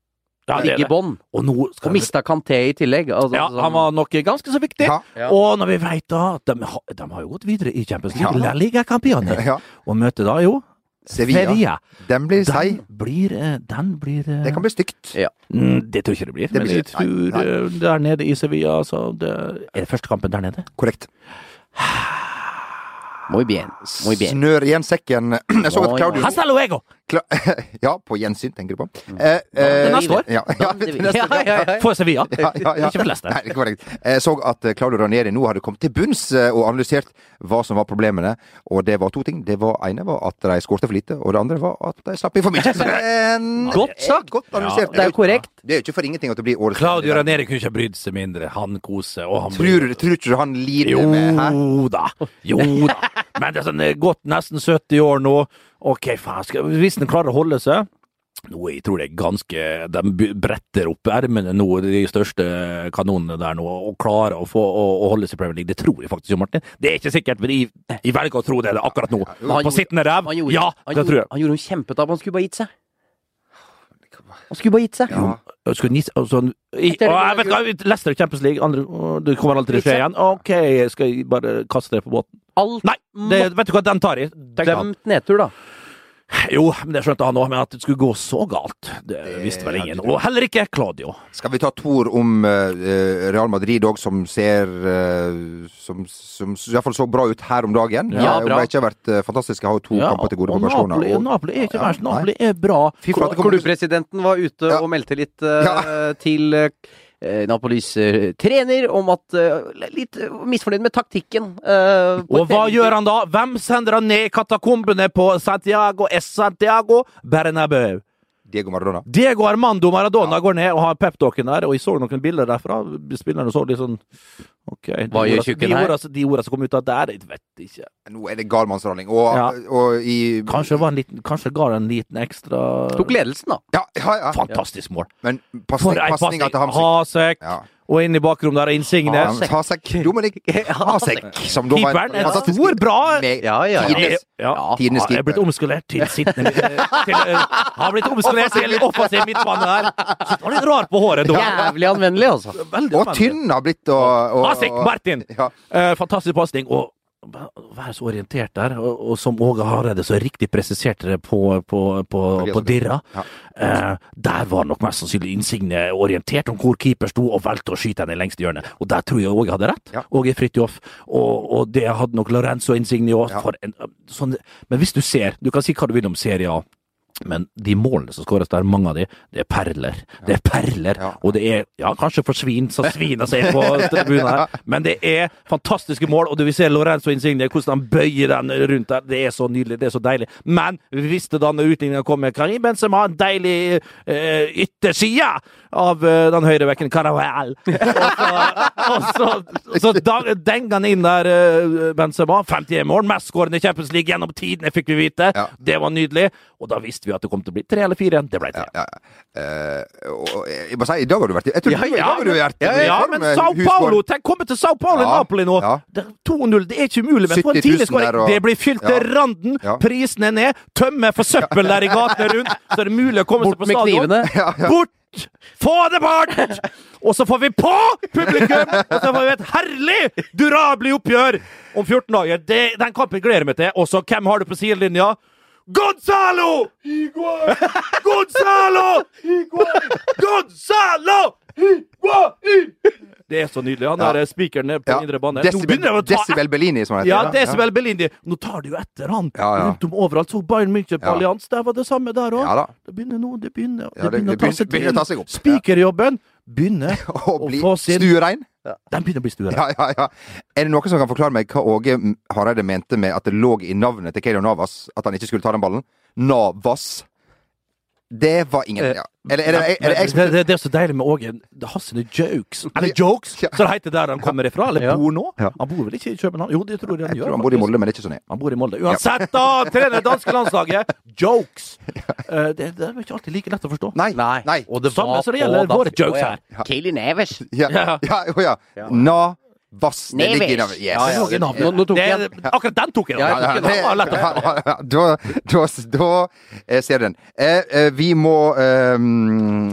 det er Ligge i det. bånn. Og no, Og mista Kanté i tillegg. Altså, Ja, han var nok ganske så viktig. Ja. Ja. Og når vi vet da at de, har- de har jo gått videre i Champions League, Ja. La Liga Campione, Ja. og møter da jo Sevilla. Sevilla. Den blir seig. Den blir, eh, den blir eh, Det kan bli stygt. Ja. Mm, Det tror jeg ikke det blir, Det men blir jeg tror nei, nei. eh, der nede i Sevilla det, Er det første kampen der nede? Korrekt. Muy bien. Muy bien. Snør igjen sekken. Jeg så at Claudio Hasta luego! Kla ja, på gjensyn, tenker du på. Eh, eh, neste år. Ja, ja, neste Ja. For Sevilla. Ikke for Leicester. Nei, korrekt. Jeg så at eh, Claudio Ranieri nå hadde kommet til bunns og analysert hva som var problemene. Og det var to ting. Det var ene var at de skårte for lite, og det andre var at de slapp inn for mye. Så det er en- Godt sagt. Godt analysert. Det er korrekt. Det er jo ikke for ingenting at det blir årets Claudio Ranieri kunne ikke ha brydd seg mindre. Han koser, og han Tror du ikke han lider Jo med Hæ? da, jo da. Men det er sånn, det er gått nesten 70 år nå. Ok, faen, skal, hvis den klarer å holde seg nå, jeg tror det er ganske De bretter opp ermene nå, de største kanonene der nå, og klarer å, få, å, å holde seg i Premier League. Det tror jeg faktisk, jo, Martin. Det er ikke sikkert, men jeg, jeg velger å tro det, det akkurat nå. På gjorde- sittende ræv? Han gjorde, Ja, han, det gjorde, tror jeg. han gjorde en kjempetap. Han skulle bare gitt seg. Han skulle bare gitt seg. Ja. Jeg Skulle ni, altså, jeg, det å, jeg vet ikke, Leicester Champions League, andre, å, det kommer aldri til å skje igjen. Ok, skal jeg bare kaste det på båten? Alt Nei, det, vet du hva, den tar jeg. dømt nedtur, da. Jo, men det skjønte han òg, men at det skulle gå så galt, det visste vel ingen. Og heller ikke Claudio. Skal vi ta to ord om uh, Real Madrid òg, som ser uh, Som, som i hvert fall så bra ut her om dagen. Ja, ja bra. Om det ikke har vært uh, fantastisk. Jeg har jo to kamper til gode på Barcelona. Napoli, og- Napoli er ikke Ja, verst. Ja, Napoli er bra. Klubbpresidenten var ute Ja. og meldte litt eh, Ja. til eh, Napolis eh, trener om at eh, Litt eh, misfornøyd med taktikken. eh, Og hva gjør han da? Hvem sender han ned i katakombene på Santiago S. Santiago Bernabeu? Diego Maradona. Diego Armando Maradona går ned og har peptalken der, og jeg så noen bilder derfra. Spillerne så litt sånn Ok. de Hva gjør ordene- tjukken her? De ordene som kom ut av der, jeg vet ikke. Nå er det galmannsraning. Og, Ja. og i Kanskje, var en liten, kanskje ga det en liten ekstra Tok ledelsen, da. Ja, ja, ja. Fantastisk mål. Men pasninga pasning! til Hamsik Hasek, Ja. Og inn i bakrom der og Insigne. Hasek. Hasek. Dominik Hasek. Som da var en fantastisk stor, bra. Ja, ja, ja. tidenes Ja, tidenes han er blitt keeper. omskolert til sittende til, uh, Har blitt omskolert til offensiv midtbane der. Var litt rar på håret da. Jævlig anvendelig, altså. Veldig Og tynn har blitt og, og, Hasek Martin! Ja. Eh, fantastisk pasning. Og være så orientert der, og, og som Åge Hareide så riktig presiserte det på, på, på, på Dirra. Ja. Eh, der var nok mest sannsynlig Insigne orientert om hvor keeper sto, og valgte å skyte henne i lengste hjørne. Og der tror jeg Åge hadde rett. Ja. Åge Fridtjof. Og, og det hadde nok Lorenzo Insigne òg. Ja. Sånn, men hvis du ser Du kan si hva du vil om Serie A. Men de målene som skåres der, mange av de, det er perler. Det er perler, Ja. og det er ja, kanskje for svin som sviner seg på tribunen her, men det er fantastiske mål, og du vil se Lorenzo Insigne, hvordan han bøyer den rundt der. Det er så nydelig, det er så deilig. Men vi visste da når utligninga kom med Karim Benzema, en deilig eh, ytterside av uh, den høyrebekken Caravel. Og så, og så, så da- denga han inn der, uh, Benzema. 51 mål, mestskårende i Champions League gjennom tidene, fikk vi vite. Ja. Det var nydelig. Og da visste vi at det kom til å bli tre eller fire. igjen. Det ble tre. Ja, ja. Uh, og jeg må si, i dag har du vært i Jeg tror Ja, du, i ja, dag har du vært Ja, i ja, men Sao. Paulo! Tenk, komme til Sao Paulo i Napoli nå! ja. Er 2-0, det er ikke umulig, men for en 70 000 tidlig skåring! og- Det blir fylt til Ja. randen, Ja. prisene er ned, tømme for søppel der i gatene rundt, så er det mulig å komme seg Bort på med stadion. knivene. Bort! Få det bort! Og så får vi på publikum! Og så får vi et herlig, durabelig oppgjør om 14 dager. Det, den kampen gleder jeg meg til. Og så, hvem har du på sidelinja? Gonzalo! Gonzalo! Gonzalo Det er så nydelig. Han Ja. der spikeren nede på Ja. indre bane. Decibel, Decibel Bellini, som han Ja, Decibel ja. Bellini. Nå tar de jo etter han Ja, ja. rundt om overalt. Så Bayern München på Ja. Allianz, der var det samme der òg. Ja. Det begynner nå, det begynner, Ja, det det- begynner det seg begynner- begynner å ta til. seg opp. Spikerjobben begynner Å å bli få sin stuerein. Den begynner å bli stuerein. Ja, ja, ja. Er det noen som kan forklare meg hva Åge Hareide mente med at det lå i navnet til Keylor Navas at han ikke skulle ta den ballen? Navas. Det var ingen ja. Eller er det, er det, Men det, er så deilig med Åge. det- har sine jokes. Eller jokes, Ja. som det heter der han kommer ifra. Eller Ja. bor nå. Ja. Han bor vel ikke i København? Jo, det tror jeg han Jeg gjør. tror han bor i. Molde, men det er ikke sånn. Han bor i Molde. Uansett, da! Trener danske landslaget. Jokes! Eh, det, det er ikke alltid like lett å forstå. Nei. nei. Og det Samme som det gjelder våre jokes her. Kaeli Neves. Ja, Ja. ja, jo, ja. Navas. Det ligger. Yes. Ja, ja, i Nå- nå tok Det jeg er- Akkurat den tok jeg. Da. jeg Ja, ja, ja. Da, da, da eh, ser du den. Eh, eh, vi må eh,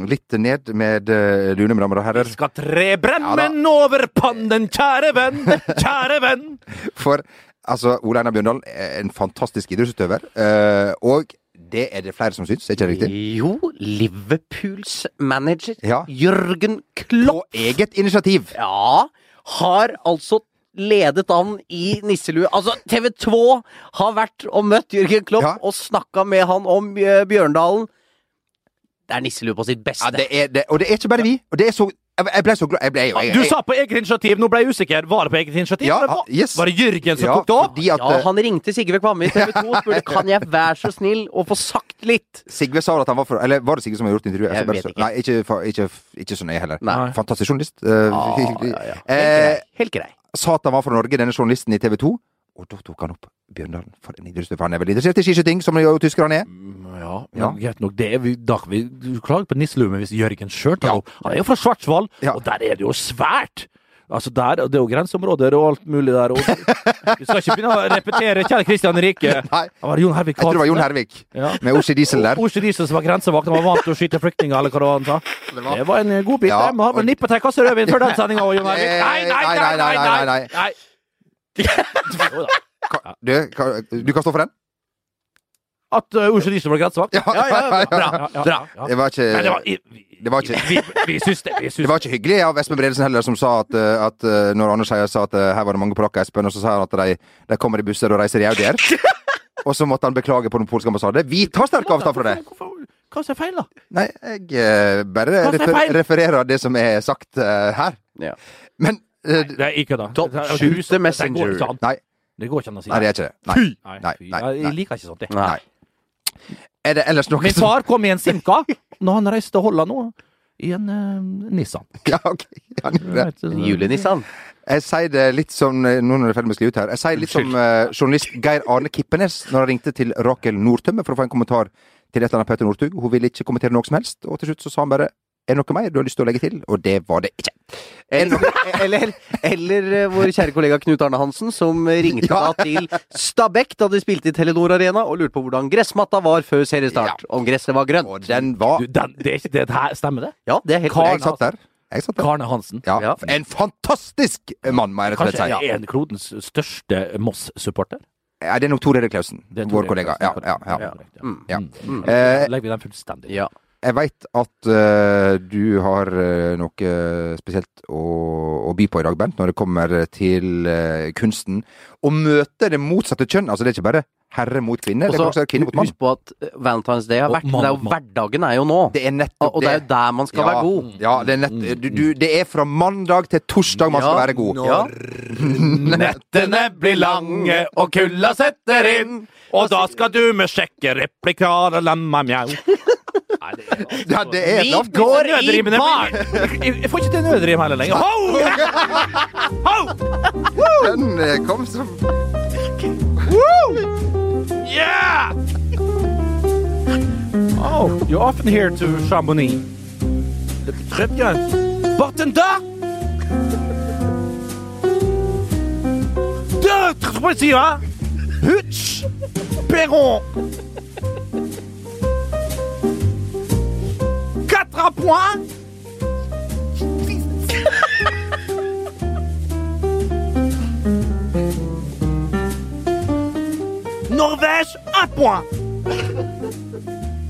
litt ned med eh, Rune, mine damer og herrer. Vi Skal tre Ja, bremmen over pannen, kjære venn, kjære venn. For altså, Ole Einar Bjørndalen er en fantastisk idrettsutøver. eh, og det er det flere som syns, er ikke det riktig? Jo, Liverpools manager Ja. Jørgen På eget initiativ. ja, har altså ledet an i nisselue. Altså, TV 2 har vært og møtt Jørgen Klopp Ja. og snakka med han om eh, Bjørndalen. Det er nisselue på sitt beste. Ja, det er det, og det er ikke bare vi. Og det er så Jeg ble så glad jeg ble, jeg, jeg, Du sa på eget initiativ, nå ble jeg usikker. Var det på eget initiativ? Ja, var, yes. var det Jørgen som ja, tok det opp? Fordi at ja, eh, han ringte Sigve Kvamme i TV 2 og spurte kan jeg være så snill å få sagt litt. Sigve sa at han var for Eller var det Sigve som har gjort intervjuet? Jeg vet så- ikke. Nei, ikke, ikke, ikke så nøye heller. Nei. Fantastisk journalist. eh, Ja, ja, ja. Helt eh, grei. Helt grei. sa at han var fra Norge, denne journalisten i TV 2. Og da tok han opp Bjørndalen. For en idrettsutøver. Han er vel interessert i skiskyting, som jo tyskerne er. Ja, Ja. men greit nok. Det er vi, da vi du klager på nisselue, men hvis Jørgen sjøl tar Ja. opp Han er jo fra Svartsvall, Ja. og der er det jo svært! Altså der, Det er jo grenseområder og alt mulig der. Og vi skal ikke begynne å repetere kjære Kristian Rike. Nei. Det var Jon Hervik Jeg tror det var Jon Hervik Ja. med Osi Diesel der. Osi Diesel som var grensevakt, han var vant til å skyte flyktninger, eller hva det var han sa. var- Det var en eh, god bit. Ja, Jeg må ha til nippet ei kasse rødvin før den sendinga Jon Hervik. Nei, Nei, nei, nei, nei! nei, nei, nei. Da. Ka- Du, ka- du kan stå for den? At uh, Ossi Diesel var grensevakt? Ja, ja, ja, ja. Bra. bra. Ja. Det var ikke det var, vi, Det var ikke- vi, vi syns det. Vi syns Det var ikke hyggelig av Espen Bredesen heller, som sa at, eh, at eh, når Anders Heier sa at eh, her var det mange polakker, Espen, og så sa han at de, de kommer i busser og reiser i Audier. og så måtte han beklage på den polske ambassade. Vi tar sterk avstand fra det! Hva er feil, da? Nei, jeg eh, bare er refer refererer det som er sagt uh, her. Ja. Men eh, Det er ikke det. Top Det er- shoot the messenger. ikke. Nei, Det går ikke an å si. nei, det er ikke det. Nei. Nei, Nei, fy. nei, nei. Jeg liker ikke sånt. det. nei. Er det ellers noe Min som far kom i en Simca når han reiste til Holland nå, i en eh, Nissan. Ja, ok. Han gjorde det. Julenissan. Jeg sier det litt som eh, Nå når det er ferdig med å skli ut her. Jeg sier litt som eh, journalist Geir Arne Kippenes når han ringte til Rakel Nordtømme for å få en kommentar til et eller annet Petter Northug. Hun ville ikke kommentere noe som helst, og til slutt så sa han bare er det noe mer du har lyst til å legge til? Og det var det ikke. Eller, eller, eller eh, vår kjære kollega Knut Arne Hansen, som ringte Ja. da til Stabæk da de spilte i Telenor Arena, og lurte på hvordan gressmatta var før seriestart. Om gresset var grønt. Og den var Du, den, det er det her, stemmer det? Ja, det er helt Karl- Jeg satt der. Jeg satt der. Karne Hansen. Ja. Ja. En fantastisk mann, må jeg rett og slett Kanskje si. en klodens største Moss-supporter? Ja, det er nok Tor Erik Klausen, er vår kollega. Ja, ja, ja. ja. Mm. Ja. Mm. Eh, Legger vi den fullstendig. Ja. Jeg veit at uh, du har eh, noe spesielt å, å by på i dag, Bent, når det kommer til uh, kunsten. Å møte det motsatte kjønn. Altså, det er ikke bare herre mot kvinne, det kan også være kvinne mot mann. Husk på at Valentine's Day har vært, men mann det er jo hverdagen er jo nå. Det er nettopp Og, og det er jo der man skal ja, være god. Ja, det er, nett, du, du, det er fra mandag til torsdag man skal være god. Ja. Nettene blir lange, og kulda setter inn. Og da skal du med sjekkereplikar og lamma mjau. Det er altså- Ja, det er Vi går i baren! Jeg får ikke til nødrim heller lenger. Ho! Ho! Den kom kom som Yeah! Oh, you're often here to Chamonix. Très bien. Bartender! Deux, trois, Hutch! Perron! À point! Norvège, un point!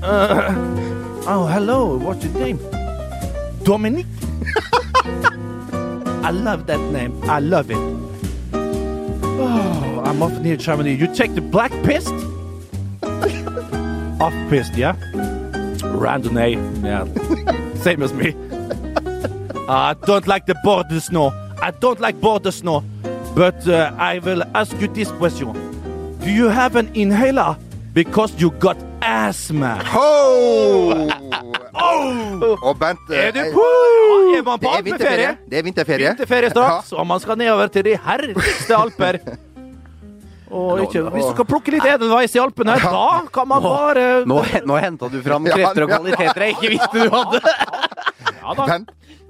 Uh, oh, hello, what's your name? Dominique? I love that name. I love it. Oh, I'm off near Germany. You take the black pist? off pist, yeah? Randonnee, yeah. Same as me. I don't like the border snow. I don't like border snow. But uh, I will ask you this question. Do you have an inhaler? Because you got asthma. Ho! Og Bent eh, Er du eh, på? Er man på Det er vinterferie. alpeferie? Det er vinterferie. Vinterferie straks, og man skal nedover til de herligste alper. Ikke, hvis du skal plukke litt edelveis i Alpene, da kan man bare Nå, nå henta du fram krefter og kvaliteter jeg ikke visste du hadde. Ja da. Men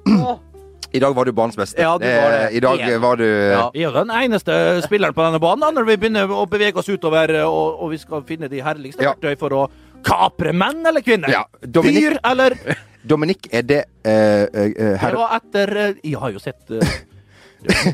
i dag var du banens beste. Ja, du var det. I dag var du Ja. Jeg er den eneste spilleren på denne banen når vi begynner å bevege oss utover og, og vi skal finne de herligste Ja. verktøy for å kapre menn eller kvinner. Ja, Dominik- Dyr eller Dominic, er det eh, eh, Det var etter uh, Jeg har jo sett eh,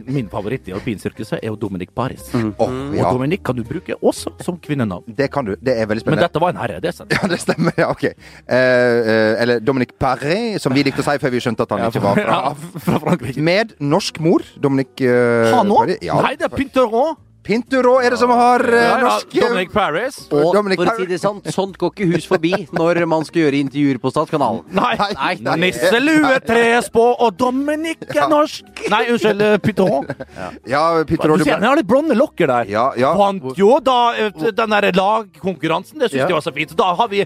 Min favoritt i alpinsirkuset er jo Dominic Paris. Mm. Og ja, Dominic kan du bruke også som kvinnenavn. det kan du. Det er veldig spennende. Men dette var en herre, det er. Ja, det stemmer. ja, ok. Eh, eh, eller Dominic Paris, som vi likte å si før vi skjønte at han ikke var fra fra Frankrike. Med norsk mor. Dominic eh, Han òg? Ja. Nei, det er Pinteron. Pinturo er det som har eh, Ja, ja, norsk eh, Dominic Paris. Og Dominic for å si det sånn, sånt går ikke hus forbi når man skal gjøre intervjuer på Statskanalen. Nei, Nei, nei. Nisselue, trespå og Dominic er norsk. Nei, unnskyld, eh, Ja, Ja, Pinturo Du ser han har litt blonde lokker der. Ja, ja. Vant jo da eh, den derre lagkonkurransen. Det syns Ja. jeg var så fint. Så da har vi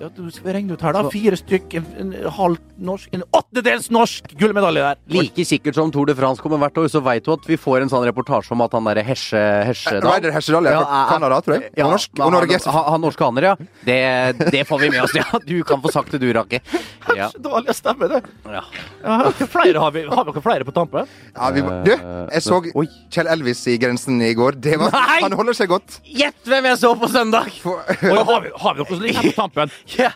ja, du regne ut her, da. Fire stykk, en, en halv norsk, en åttedels norsk gullmedalje der. Like sikkert som Tour de France kommer hvert år, så veit du at vi får en sånn reportasje om at han derre Hesje, Hesjedal Ryder Hesjedal ja. Canada, tror jeg. Og norsk. Og Norge. Han, han norskaner, ja. Det, det får vi med oss, ja. Du kan få sagt det, du, Rake. Ja. Dårlig stemme, det. Ja. Ja, flere har, vi, har dere flere på tampen? Ja, vi, må- du, jeg så Oi. Kjell Elvis i Grensen i går. Det var, Nei! han holder seg godt. Gjett hvem jeg så på søndag! For, Og har vi, har vi noe som ligger på tampen? Ja.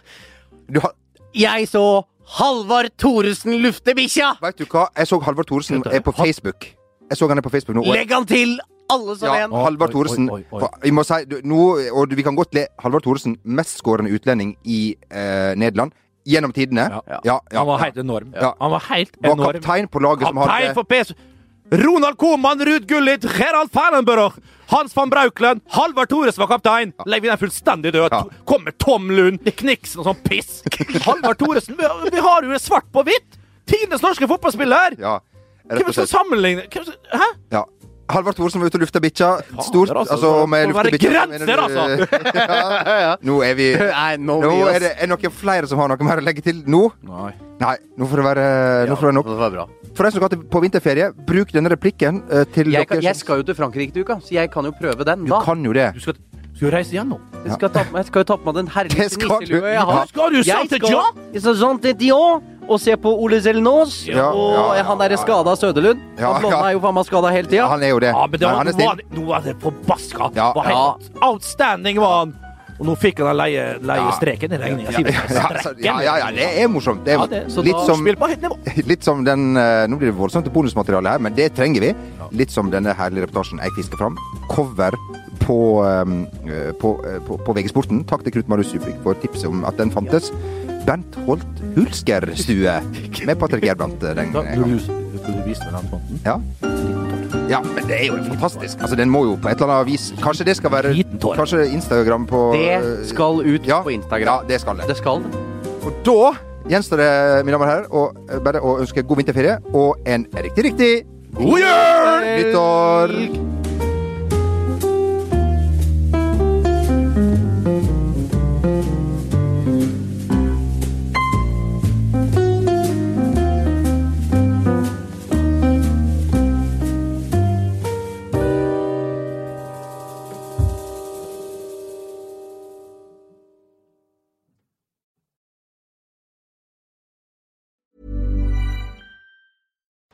du, har- Jeg så Halvard Thoresen lufte bikkja! vet du hva? Jeg så Halvard Thoresen er på Facebook. Jeg så han er på Facebook nå. Legg han til, alle som Ja, en! Halvard oi, Thoresen. oi, oi. Vi må si, du, nå, og vi kan godt le Halvard Thoresen, mestskårende utlending i eh, Nederland gjennom tidene. Ja. Ja, ja, Han var helt enorm. Ja. Han var helt Var kaptein på laget som Kaptein hadde for PS. Ronald Koeman, Ruud Gullit, Gerald Fernenbører, Hans van Brauklen, Halvard Thoresen var kaptein. Legger vi den fullstendig død. Ja. Kommer Tom Lund, Kniksen og sånn piss. Halvard Thoresen, vi, vi har jo det svart på hvitt! Tidenes norske fotballspiller! Ja, Hvem rett og skal sammenligne Hvem skal, Hæ? Ja. Halvard Thoresen var ute og lufta bikkja. Stort. altså, Altså, det med må være grenser, altså. ja. Nå er vi Nei, nå Nå er det er noen flere som har noe mer å legge til nå. Nei. Nei, nå får det være, nå får det være nok. Det var bra. For deg som skal på vinterferie, bruk denne replikken uh, til Jeg, kan, jeg skal jo til Frankrike til uka, så jeg kan jo prøve den Du da. kan jo det. Du skal, skal jo reise igjennom. Jeg skal, ta, jeg skal jo ta på meg den herlige herligste nisselua jeg Ja. har. Skal du sant til til og se på Ole Zelnos. Ja, og ja, ja, han derre ja. skada Søderlund. Ja, han blonde ja. er jo faen meg skada hele Ja, tida. han er jo det. Ja, men det var, men han er snill. nå er det forbaska. Ja. Var helt outstanding var han. Og nå fikk han leie, leie streken i regninga. Ja, ja, ja, det er morsomt. Det er Ja, det- så litt, da som, på høyt nivå. litt som den eh, Nå blir det voldsomt til bonusmateriale her, men det trenger vi. Litt som denne herlige reportasjen jeg fisker fram. Cover på, eh, på, eh, på, på VG-sporten. Takk til Knut Marius Djupvik for tipset om at den fantes. Bernt Holt Hulsker-stue med Patrick Gerbrandt eh, den gangen. du, du, du viste meg den. Ja. Ja, men det er jo fantastisk. Altså, Den må jo på et eller annet vis Kanskje det skal være Kanskje Instagram på Det skal ut ja, på Instagram. Ja, det skal det. Det skal. Og da gjenstår det, mine damer og herrer, å, eh, bare å ønske god vinterferie og en riktig, riktig God jul! nyttår!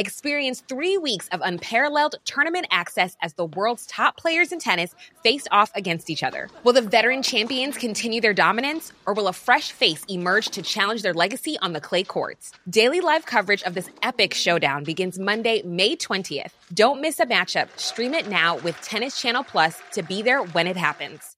Experience three weeks of unparalleled tournament access as the world's top players in tennis face off against each other. Will the veteran champions continue their dominance, or will a fresh face emerge to challenge their legacy on the clay courts? Daily live coverage of this epic showdown begins Monday, May 20th. Don't miss a matchup. Stream it now with Tennis Channel Plus to be there when it happens.